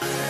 Bye.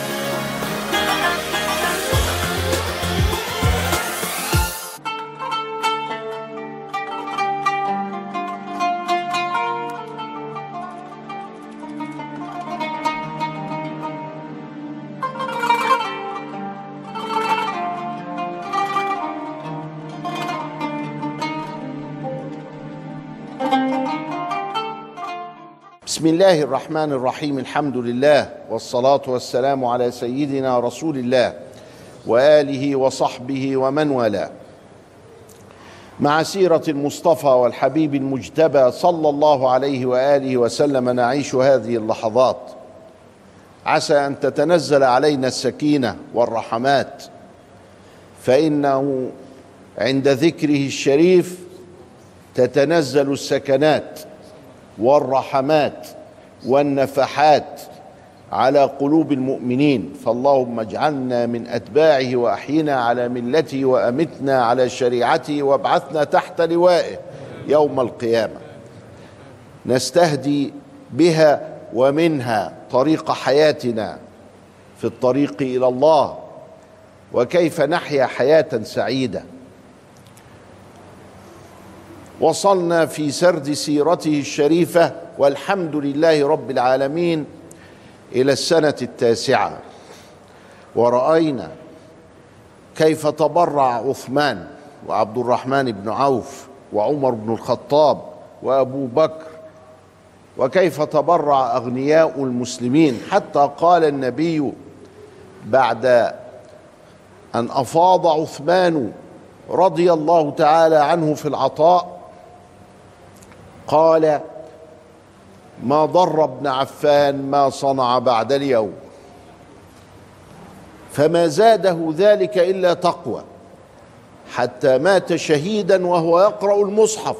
بسم الله الرحمن الرحيم الحمد لله والصلاة والسلام على سيدنا رسول الله وآله وصحبه ومن والاه. مع سيرة المصطفى والحبيب المجتبى صلى الله عليه وآله وسلم نعيش هذه اللحظات. عسى أن تتنزل علينا السكينة والرحمات. فإنه عند ذكره الشريف تتنزل السكنات والرحمات. والنفحات على قلوب المؤمنين. فاللهم اجعلنا من أتباعه وأحينا على ملته وأمتنا على شريعته وابعثنا تحت لوائه يوم القيامة. نستهدي بها ومنها طريق حياتنا في الطريق إلى الله وكيف نحيا حياة سعيدة. وصلنا في سرد سيرته الشريفة والحمد لله رب العالمين إلى السنة التاسعة. ورأينا كيف تبرع عثمان وعبد الرحمن بن عوف وعمر بن الخطاب وأبو بكر وكيف تبرع أغنياء المسلمين. حتى قال النبي بعد أن أفاض عثمان رضي الله تعالى عنه في العطاء قال ما ضر ابن عفان ما صنع بعد اليوم. فما زاده ذلك إلا تقوى حتى مات شهيدا وهو يقرأ المصحف.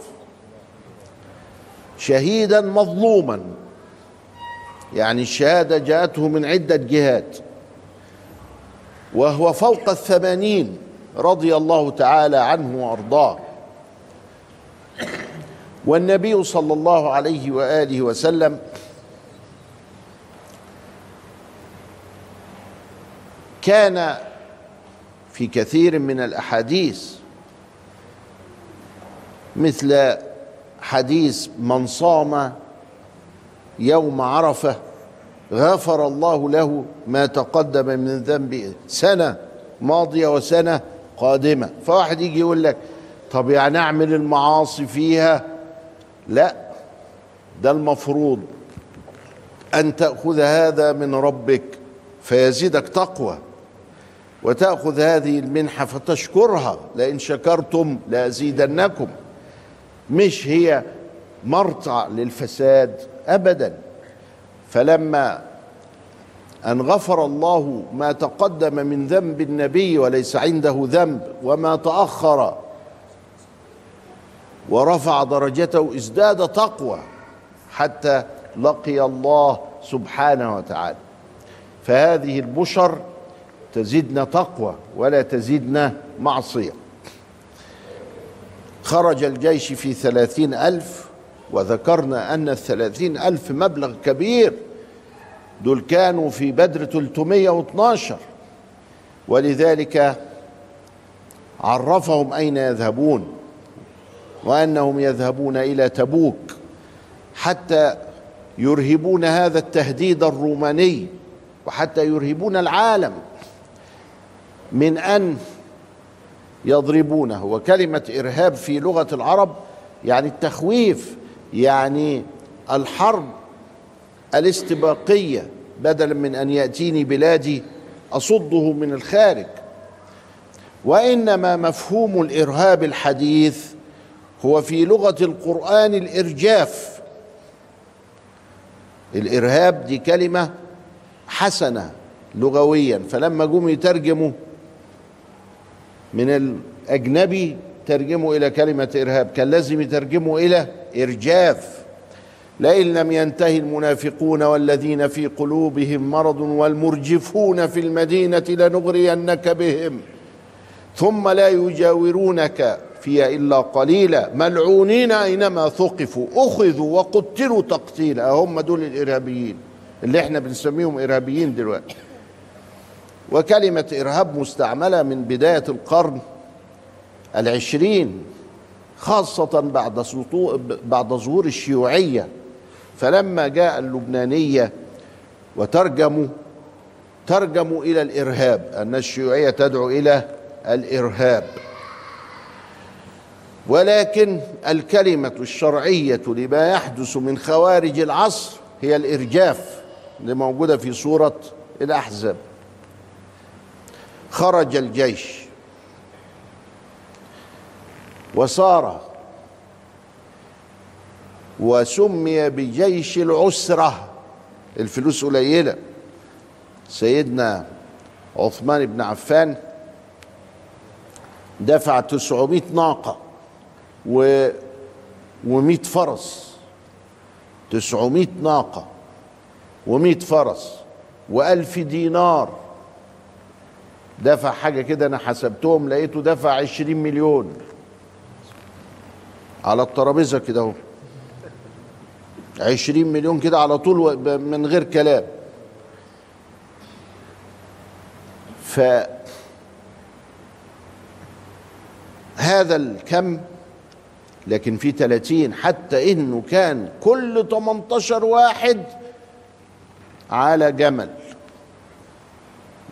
شهيدا مظلوما يعني الشهادة جاءته من عدة جهات. وهو فوق الثمانين رضي الله تعالى عنه وأرضاه. والنبي صلى الله عليه وآله وسلم كان في كثير من الأحاديث مثل حديث من صام يوم عرفة غفر الله له ما تقدم من ذنبه سنة ماضية وسنة قادمة. فواحد يجي يقول لك طب يعني أعمل المعاصي فيها لا ده المفروض أن تأخذ هذا من ربك فيزيدك تقوى وتأخذ هذه المنحة فتشكرها لئن شكرتم لأزيدنكم. مش هي مرتع للفساد ابدا. فلما أن غفر الله ما تقدم من ذنب النبي وليس عنده ذنب وما تأخر ورفع درجته ازداد تقوى حتى لقي الله سبحانه وتعالى. فهذه البشر تزيدنا تقوى ولا تزيدنا معصية. خرج الجيش في ثلاثين ألف وذكرنا أن الثلاثين ألف مبلغ كبير دول كانوا في بدر 312 ولذلك عرفهم أين يذهبون. وأنهم يذهبون إلى تبوك حتى يرهبون هذا التهديد الروماني وحتى يرهبون العالم من أن يضربونه. وكلمة إرهاب في لغة العرب يعني التخويف يعني الحرب الاستباقية بدلا من أن يأتيني بلادي أصده من الخارج. وإنما مفهوم الإرهاب الحديث هو في لغة القرآن الإرجاف. الإرهاب دي كلمة حسنة لغويا فلما جم يترجموا من الأجنبي ترجموا إلى كلمة إرهاب كان لازم يترجموا إلى إرجاف. لئن لم ينتهي المنافقون والذين في قلوبهم مرض والمرجفون في المدينة لنغرينك بهم ثم لا يجاورونك فيها إلا قليلا. ملعونين أينما ثقفوا أخذوا وقتلوا تقتيلا. هم دول الإرهابيين اللي إحنا بنسميهم إرهابيين دلوقتي. وكلمة إرهاب مستعملة من بداية القرن العشرين خاصة بعد سطو بعد ظهور الشيوعية. فلما جاء اللبنانية وترجموا ترجموا إلى الإرهاب. أن الشيوعية تدعو إلى الإرهاب. ولكن الكلمة الشرعية لما يحدث من خوارج العصر هي الإرجاف اللي موجودة في سورة الأحزاب. خرج الجيش. وصار وسمي بجيش العسرة. الفلوس قليلة. سيدنا عثمان بن عفان دفع 900 ناقة. و و100 فرس 900 ناقة و100 فرس و1000 دينار. دفع حاجة كده أنا حسبتهم لقيته دفع 20 مليون. على الترابيزة كده أهو. 20 مليون كده على طول من غير كلام. ف هذا الكم لكن في 30 حتى إنه كان كل 18 واحد على جمل.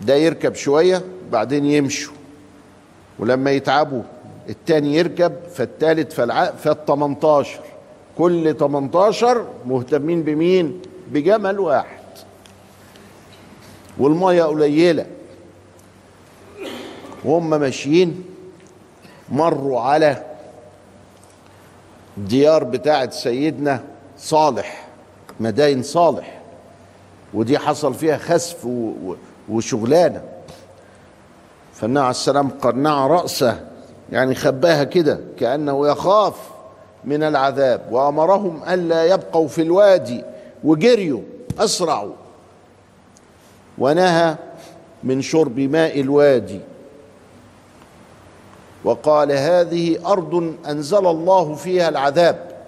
ده يركب شوية بعدين يمشوا. ولما يتعبوا التاني يركب فالتالت فالع... فال 18 كل 18 مهتمين بمين؟ بجمل واحد. والمية قليلة. وهم ماشيين مروا على ديار بتاعة سيدنا صالح مداين صالح. ودي حصل فيها خسف وشغلانة. فالنبي عليه السلام قنع رأسه يعني خباها كده كأنه يخاف من العذاب. وأمرهم ألا يبقوا في الوادي وجريوا أسرعوا. ونهى من شرب ماء الوادي. وقال هذه أرض أنزل الله فيها العذاب.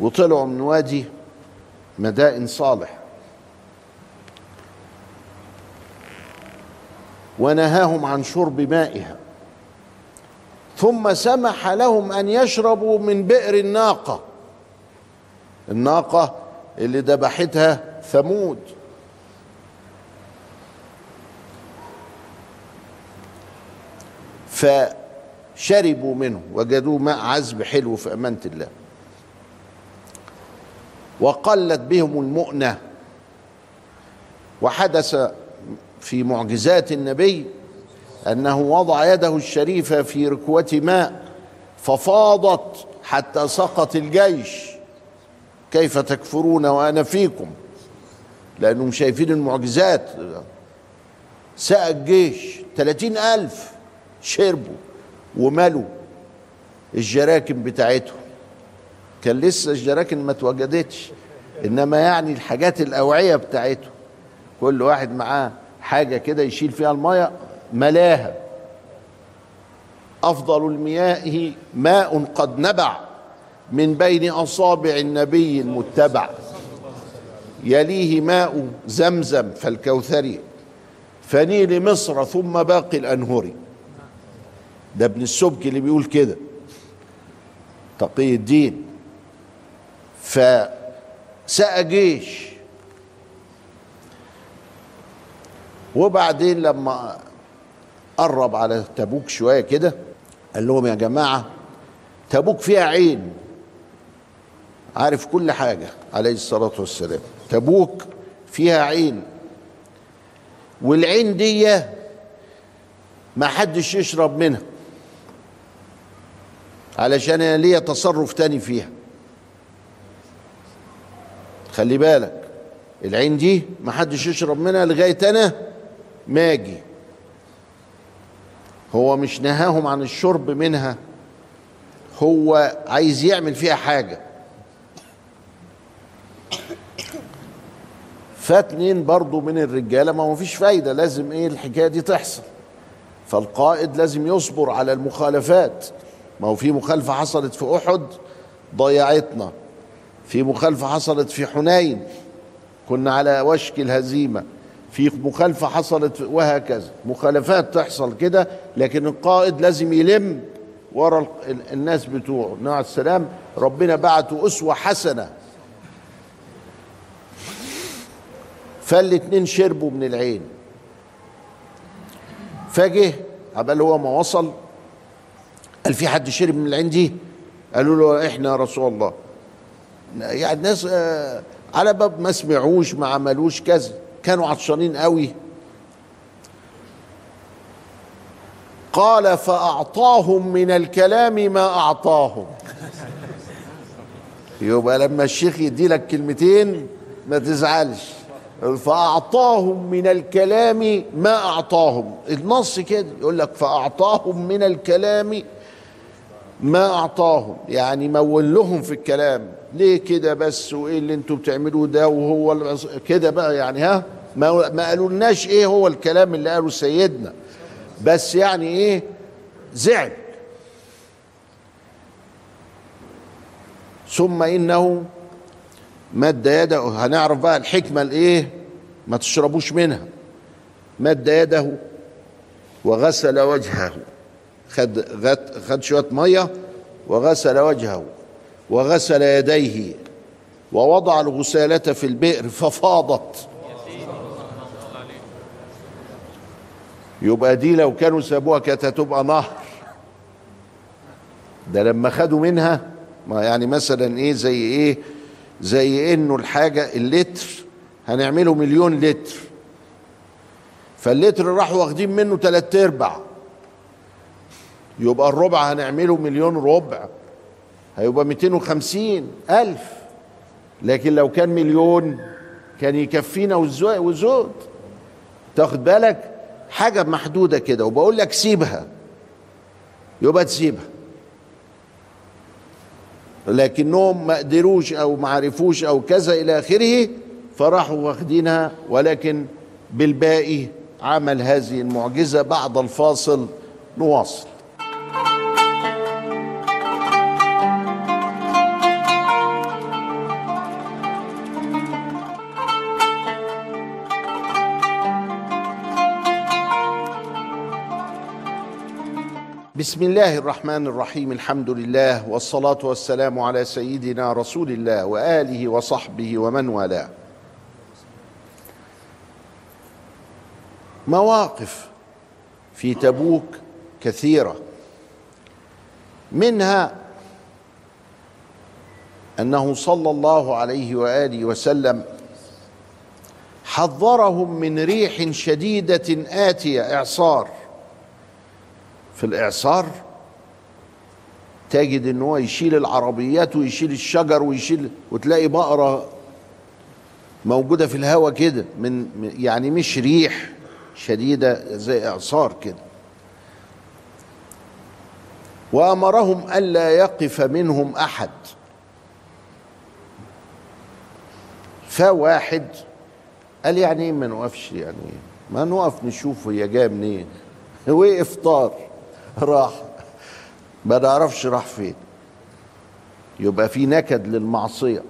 وطلعوا من وادي مدائن صالح. ونهاهم عن شرب مائها. ثم سمح لهم أن يشربوا من بئر الناقة. الناقة اللي ذبحتها ثمود. فشربوا منه وجدوه ماء عذب حلو في أمانة الله. وقلت بهم المؤنة. وحدث في معجزات النبي أنه وضع يده الشريفة في ركوة ماء ففاضت حتى سقط الجيش. كيف تكفرون وأنا فيكم؟ لأنهم شايفين المعجزات. سقى الجيش. ثلاثين ألف. شربوا وملوا الجراكن بتاعتهم كان لسه الجراكن ما اتوجدتش إنما يعني الحاجات الأوعية بتاعتهم كل واحد معاه حاجة كده يشيل فيها المية ملاها. أفضل المياه ماء قد نبع من بين أصابع النبي المتبع. يليه ماء زمزم فالكوثري. فنيل مصر ثم باقي الانهر ده ابن السبك اللي بيقول كده. تقي الدين. فسقى جيش. وبعدين لما قرب على تبوك شوية كده قال لهم يا جماعة تبوك فيها عين. عارف كل حاجة عليه الصلاة والسلام. تبوك فيها عين. والعين دي ما حدش يشرب منها. علشان أنا ليا تصرف تاني فيها. خلي بالك العين دي ما حدش يشرب منها لغاية أنا ما أجي. هو مش نهاهم عن الشرب منها هو عايز يعمل فيها حاجة. فاتنين برضو من الرجالة ما هو فيش فايدة لازم إيه الحكاية دي تحصل. فالقائد لازم يصبر على المخالفات. ما هو في مخالفة حصلت في أحد ضيعتنا في مخالفة حصلت في حنين. كنا على وشك الهزيمة. في مخالفة حصلت وهكذا. مخالفات تحصل كده لكن القائد لازم يلم ورا الناس بتوعه. نوع السلام ربنا بعته أسوة حسنة. فالاتنين شربوا من العين. فجه عبال هو ما وصل. قال في حد شرب من العين دي قالوا له إحنا يا رسول الله. يعني الناس آه، على باب ما سمعوش ما عملوش كذا. كانوا عطشانين قوي. قال فأعطاهم من الكلام ما أعطاهم. يبقى لما الشيخ يدي لك كلمتين ما تزعلش. فأعطاهم من الكلام ما أعطاهم. النص كده يقول لك فأعطاهم من الكلام ما أعطاهم يعني مول لهم في الكلام. ليه كده بس؟ وإيه اللي أنتوا بتعملوه ده؟ وهو كده بقى يعني ها؟ ما, ما قالولناش إيه هو الكلام اللي قاله سيدنا. بس يعني إيه؟ زعل. ثم إنه مد يده. هنعرف بقى الحكمة الايه ما تشربوش منها. مد يده وغسل وجهه. خد خد شوية مية وغسل وجهه وغسل يديه ووضع الغسالة في البئر ففاضت. يبقى دي لو كانوا سابوها كانت هتبقى نهر. ده لما خدوا منها ما يعني مثلا إيه زي إيه زي إنه الحاجة اللتر هنعمله مليون لتر. فاللتر راحوا واخدين منه تلات أرباع. يبقى الربع هنعمله مليون ربع. هيبقى 250 ألف. لكن لو كان مليون كان يكفينا وزود. تاخد بالك؟ حاجة محدودة كده. وبقول لك سيبها. يبقى تسيبها. لكنهم ما قدروش أو ما عرفوش أو كذا إلى آخره فراحوا واخدينها. ولكن بالباقي عمل هذه المعجزة بعد الفاصل. نواصل. بسم الله الرحمن الرحيم الحمد لله والصلاة والسلام على سيدنا رسول الله وآله وصحبه ومن والاه مواقف في تبوك كثيرة منها أنه صلى الله عليه وآله وسلم حذرهم من ريح شديدة آتية إعصار في الإعصار تجد إن هو يشيل العربيات ويشيل الشجر ويشيل وتلاقي بقرة موجودة في الهواء كده من يعني مش ريح شديدة زي إعصار كده. وأمرهم الا يقف منهم أحد. فواحد قال يعني إيه ما نوقفش يعني ما نوقف نشوف هي جاية منين؟ وقف طار. راح. ما نعرفش راح فين. يبقى في نكد للمعصية.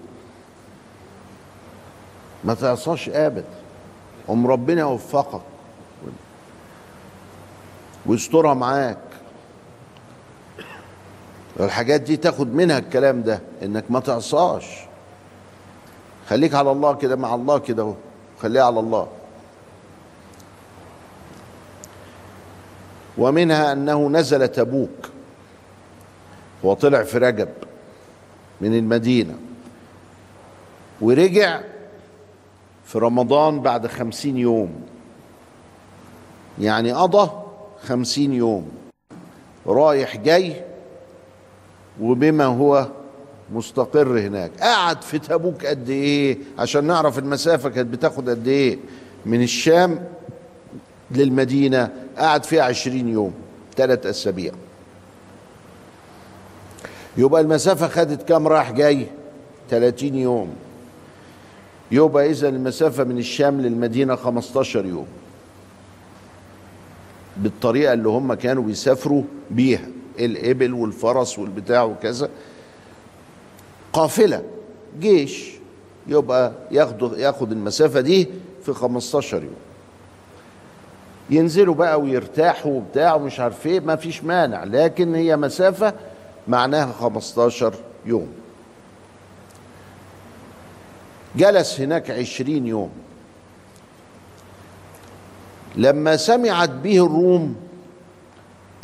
ما تعصاش ابدا ام ربنا يوفقك. ويسترها معاك. الحاجات دي تاخد منها الكلام ده إنك ما تعصاش خليك على الله كده مع الله كده أهو. خليها على الله. ومنها أنه نزل تبوك وطلع في رجب من المدينة ورجع في رمضان بعد خمسين يوم. يعني قضى خمسين يوم. رايح جاي وبما هو مستقر هناك. قعد في تبوك قد إيه؟ عشان نعرف المسافة كانت بتاخد قد إيه؟ من الشام للمدينة قعد فيها عشرين يوم ثلاث أسابيع. يبقى المسافة خدت كام؟ راح جاي 30 يوم. يبقى إذا المسافة من الشام للمدينة 15 يوم. بالطريقة اللي هم كانوا بيسافروا بيها الإبل والفرس والبتاع وكذا. قافلة جيش يبقى ياخد ياخد المسافة دي في 15 يوم. ينزلوا بقى ويرتاحوا وبتاع ومش عارف إيه ما فيش مانع. لكن هي مسافة معناها 15 يوم. جلس هناك عشرين يوم. لما سمعت به الروم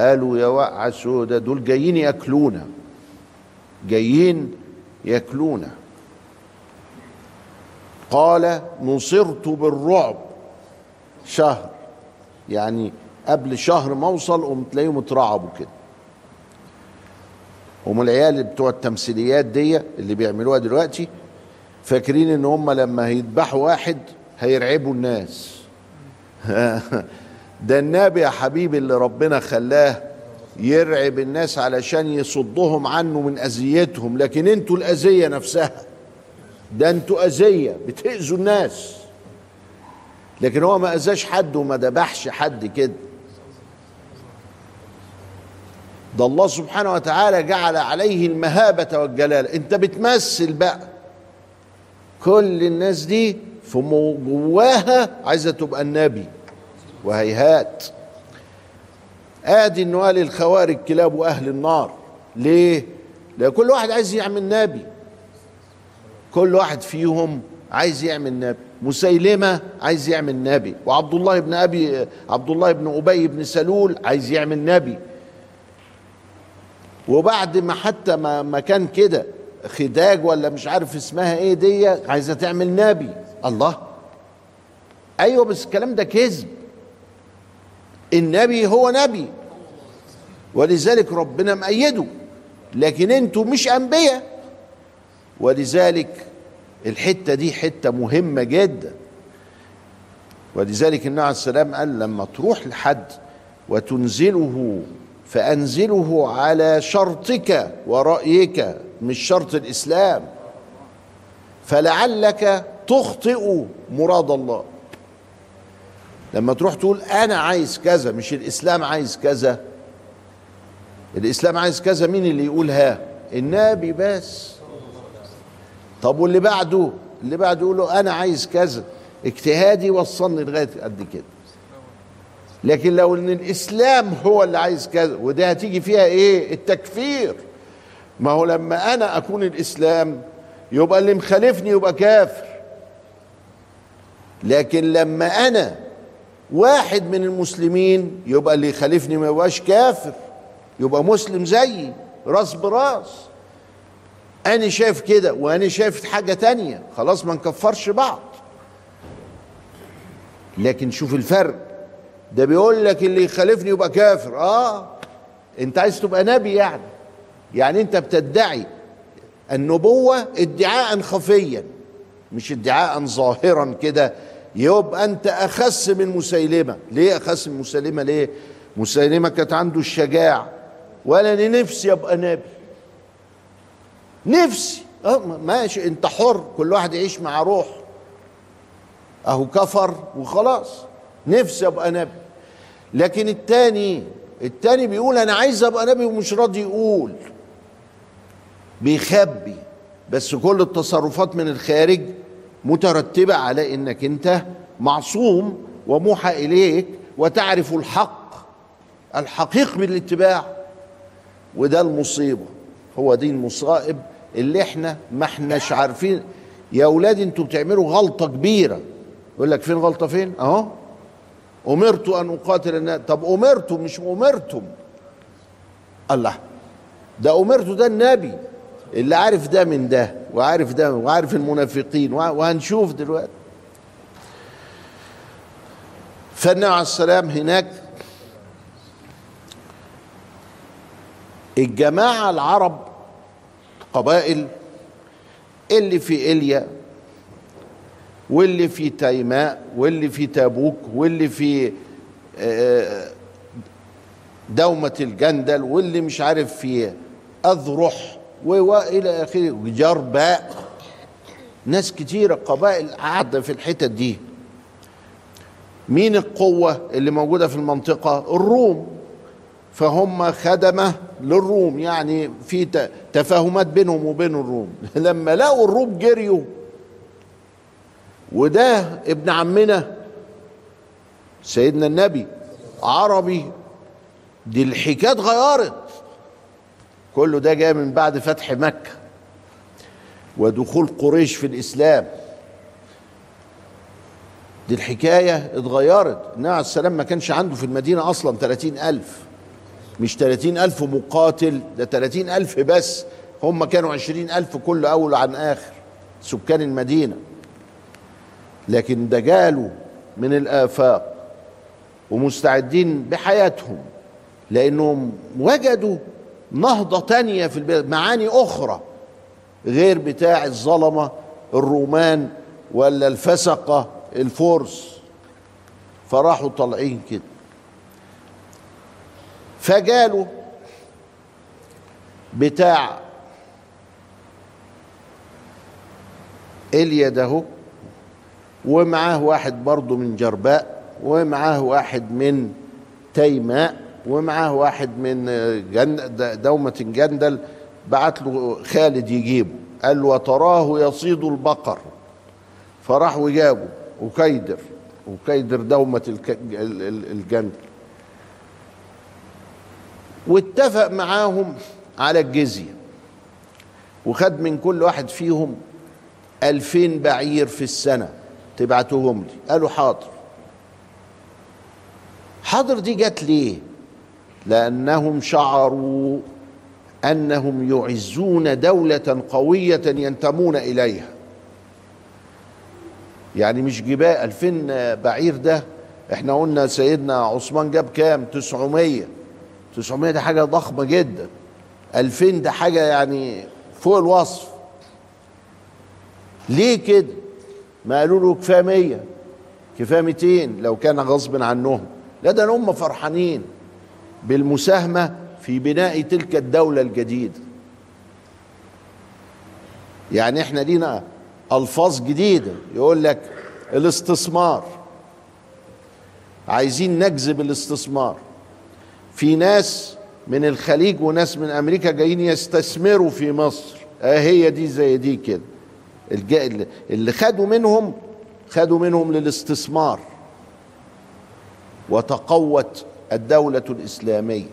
قالوا يا وقع سودة دول جايين ياكلونا. جايين ياكلونا. قال نصرت بالرعب شهر. يعني قبل شهر ما اوصل قمت تلاقيهم اترعبوا كده هم العيال بتوع التمثيليات دي اللي بيعملوها دلوقتي فاكرين ان هم لما هيذبحوا واحد هيرعبوا الناس. ده النبي يا حبيبي اللي ربنا خلاه يرعب الناس علشان يصدهم عنه من أذيتهم لكن أنتوا الأذية نفسها. ده أنتوا أذية بتأذوا الناس. لكن هو ما أذاش حد وما ذبحش حد كده. ده الله سبحانه وتعالى جعل عليه المهابة والجلال. انت بتمثل بقى كل الناس دي في جواها عايزة تبقى النبي وهيهات. آدي إنه قال الخوارج كلاب وأهل النار. ليه؟ لأن كل واحد عايز يعمل نبي. كل واحد فيهم عايز يعمل نبي. مسيلمة عايز يعمل نبي وعبد الله بن أبي عبد الله بن أبي بن سلول عايز يعمل نبي. وبعد ما حتى ما, ما كان كده خداج ولا مش عارف اسمها إيه دي عايزة تعمل نبي. الله. أيوه بس الكلام ده كذب. النبي هو نبي. ولذلك ربنا مأيده. لكن أنتوا مش أنبياء. ولذلك الحتة دي حتة مهمة جدا. ولذلك النبي عليه السلام قال لما تروح لحد وتنزله فأنزله على شرطك ورأيك مش شرط الإسلام. فلعلك تخطئ مراد الله. لما تروح تقول أنا عايز كذا مش الإسلام عايز كذا. الإسلام عايز كذا مين اللي يقولها؟ النبي بس. طب واللي بعده؟ اللي بعده يقول له أنا عايز كذا. اجتهادي وصلني لغاية قد كده. لكن لو إن الإسلام هو اللي عايز كذا وده هتيجي فيها إيه؟ التكفير. ما هو لما أنا أكون الإسلام يبقى اللي مخالفني يبقى كافر. لكن لما أنا واحد من المسلمين يبقى اللي يخالفني ما يبقاش كافر. يبقى مسلم زيي راس براس. أنا شايف كده وأنا شايف حاجة تانية. خلاص ما نكفرش بعض. لكن شوف الفرق. ده بيقول لك اللي يخالفني يبقى كافر. آه. أنت عايز تبقى نبي يعني. يعني أنت بتدعي النبوة ادعاء خفيا مش ادعاء ظاهرا كده. يبقى أنت أخس من مسيلمة. ليه أخس من مسيلمة؟ ليه؟ مسيلمة كانت عنده الشجاع ولا نفسي أبقى نبي. نفسي. أه ماشي أنت حر كل واحد يعيش مع روح أهو كفر وخلاص. نفسي أبقى نبي. لكن التاني التاني بيقول أنا عايز أبقى نبي ومش راضي يقول. بيخبي. بس كل التصرفات من الخارج مترتبة على إنك أنت معصوم وموحى إليك وتعرف الحق. الحقيق بالاتباع. وده المصيبة. هو دي المصائب اللي إحنا ما احناش عارفين. يا أولاد أنتوا بتعملوا غلطة كبيرة. يقول لك فين غلطة فين؟ أهو. أمرت أن أقاتل الناس. طب أمرتم مش أمرتم؟ الله. ده أمرت ده النبي. اللي عارف ده من ده وعارف ده وعارف المنافقين وهنشوف دلوقتي. فالنبي عليه السلام هناك. الجماعة العرب قبائل اللي في إليا واللي في تيماء واللي في تابوك واللي في دومة الجندل واللي مش عارف في أذرح وإلى آخره. جرباء. ناس كتيرة قبائل قاعدة في الحتت دي. مين القوة اللي موجودة في المنطقة؟ الروم. فهم خدمة للروم يعني في تفاهمات بينهم وبين الروم. لما لقوا الروم جريوا وده ابن عمنا سيدنا النبي عربي دي الحكاية اتغيرت كله ده جاي من بعد فتح مكة ودخول قريش في الإسلام. دي الحكاية اتغيرت. النبي عليه السلام ما كانش عنده في المدينة أصلا 30 ألف. مش 30 ألف مقاتل ده 30 ألف بس. هم كانوا 20 ألف كل أول عن آخر سكان المدينة. لكن ده جالوا من الآفاق ومستعدين بحياتهم لأنهم وجدوا نهضة تانية في البلد معاني أخرى غير بتاع الظلمة الرومان ولا الفسقة الفرس. فراحوا طالعين كده. فجالوا بتاع إليا ده ومعاه واحد برضه من جرباء ومعاه واحد من تيماء ومعاه واحد من دومة جندل بعت له خالد يجيبه. قال له وتراه يصيد البقر. فراح وجابه وكيدر وكيدر دومة الجندل. واتفق معاهم على الجزية. وخد من كل واحد فيهم ألفين بعير في السنة تبعتوهم لي. قالوا حاضر. حاضر دي جت ليه؟ لأنهم شعروا أنهم يعزون دولة قوية ينتمون إليها. يعني مش جباء ألفين بعير ده إحنا قلنا سيدنا عثمان جاب كام؟ تسعمية. تسعمية ده حاجة ضخمة جدا. ألفين ده حاجة يعني فوق الوصف. ليه كده؟ ما قالوا له كفاية 100 كفاية 200 لو كان غصب عنهم. لا ده هم فرحانين بالمساهمة في بناء تلك الدولة الجديدة. يعني إحنا لينا ألفاظ جديدة. يقول لك الاستثمار. عايزين نجذب الاستثمار. في ناس من الخليج وناس من أمريكا جايين يستثمروا في مصر. آه هي دي زي دي كده. اللي خدوا منهم خدوا منهم للاستثمار. وتقوت الدولة الإسلامية.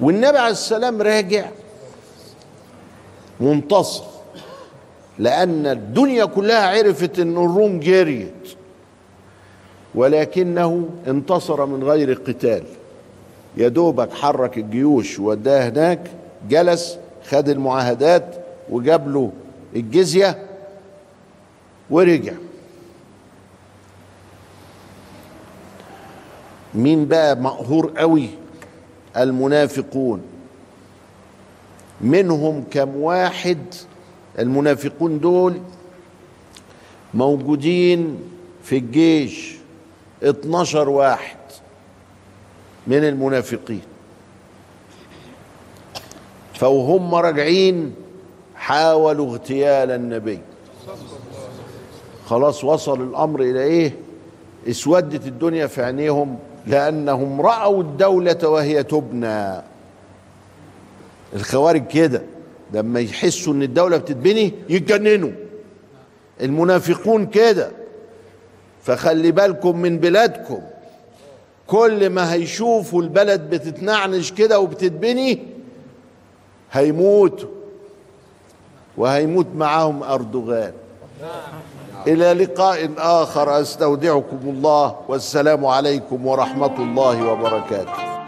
والنبي عليه السلام راجع منتصر لأن الدنيا كلها عرفت أن الروم جريت ولكنه انتصر من غير قتال. يا دوبك حرك الجيوش وداه هناك جلس خد المعاهدات وجاب له الجزية ورجع. مين بقى مقهور قوي المنافقون. منهم كم واحد المنافقون دول موجودين في الجيش. 12 واحد من المنافقين. فوهم راجعين حاولوا اغتيال النبي. خلاص وصل الأمر إلى إيه؟ اسودت الدنيا في عينيهم لأنهم رأوا الدولة وهي تبنى. الخوارج كده لما يحسوا إن الدولة بتتبني يتجننوا. المنافقون كده. فخلي بالكم من بلادكم. كل ما هيشوفوا البلد بتتنعنش كده وبتتبني هيموتوا. وهيموت معاهم أردوغان. إلى لقاء آخر أستودعكم الله والسلام عليكم ورحمة الله وبركاته.